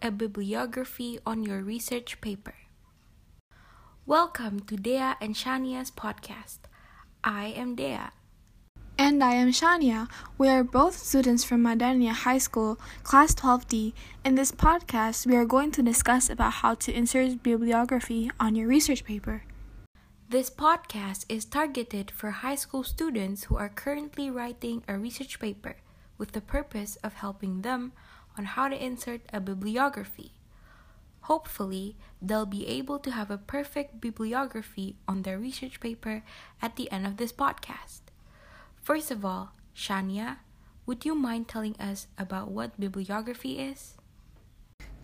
a bibliography on your research paper. Welcome to Dea and Shania's podcast. I am Dea. And I am Shania. We are both students from Madania High School, Class 12D. In this podcast, we are going to discuss about how to insert bibliography on your research paper. This podcast is targeted for high school students who are currently writing a research paper with the purpose of helping them on how to insert a bibliography. Hopefully, they'll be able to have a perfect bibliography on their research paper at the end of this podcast. First of all, Shania, would you mind telling us about what bibliography is?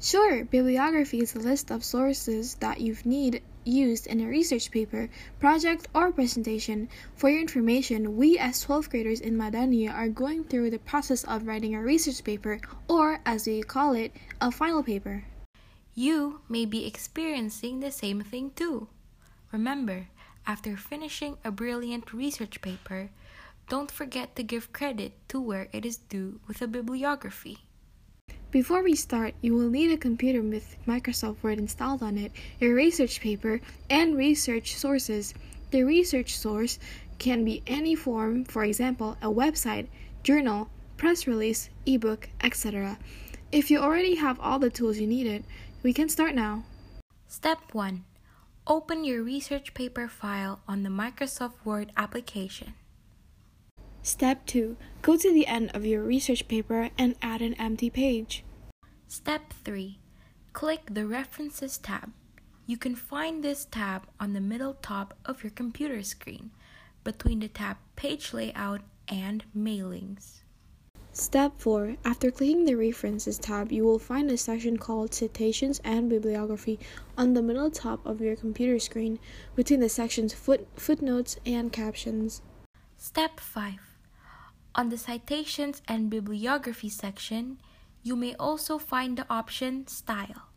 Sure, bibliography is a list of sources that you've need used in a research paper, project, or presentation. For your information, we as 12th graders in Madania are going through the process of writing a research paper, or as we call it, a final paper. You may be experiencing the same thing too. Remember, after finishing a brilliant research paper, don't forget to give credit to where it is due with a bibliography. Before we start, you will need a computer with Microsoft Word installed on it, your research paper, and research sources. The research source can be any form, for example, a website, journal, press release, ebook, etc. If you already have all the tools you needed, we can start now. Step 1 Open your research paper file on the Microsoft Word application. Step 2. Go to the end of your research paper and add an empty page. Step 3. Click the References tab. You can find this tab on the middle top of your computer screen between the tab Page Layout and Mailings. Step 4. After clicking the References tab, you will find a section called Citations and Bibliography on the middle top of your computer screen between the sections foot, Footnotes and Captions. Step 5. On the Citations and Bibliography section, you may also find the option Style.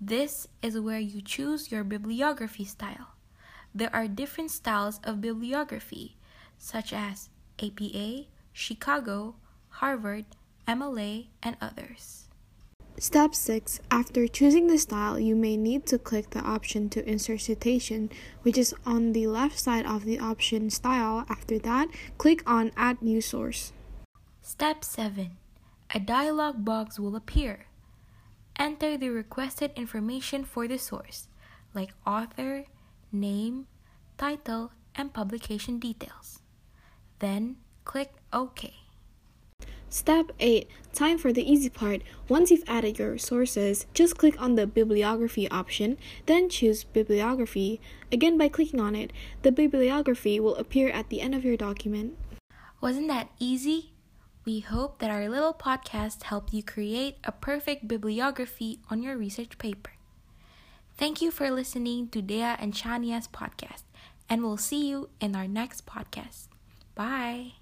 This is where you choose your bibliography style. There are different styles of bibliography, such as APA, Chicago, Harvard, MLA, and others. Step 6. After choosing the style, you may need to click the option to insert citation, which is on the left side of the option Style. After that, click on Add New Source. Step 7. A dialog box will appear. Enter the requested information for the source, like author, name, title, and publication details. Then click OK. Step 8. Time for the easy part. Once you've added your sources, just click on the bibliography option, then choose bibliography. Again, by clicking on it, the bibliography will appear at the end of your document. Wasn't that easy? We hope that our little podcast helped you create a perfect bibliography on your research paper. Thank you for listening to Dea and Shania's podcast, and we'll see you in our next podcast. Bye.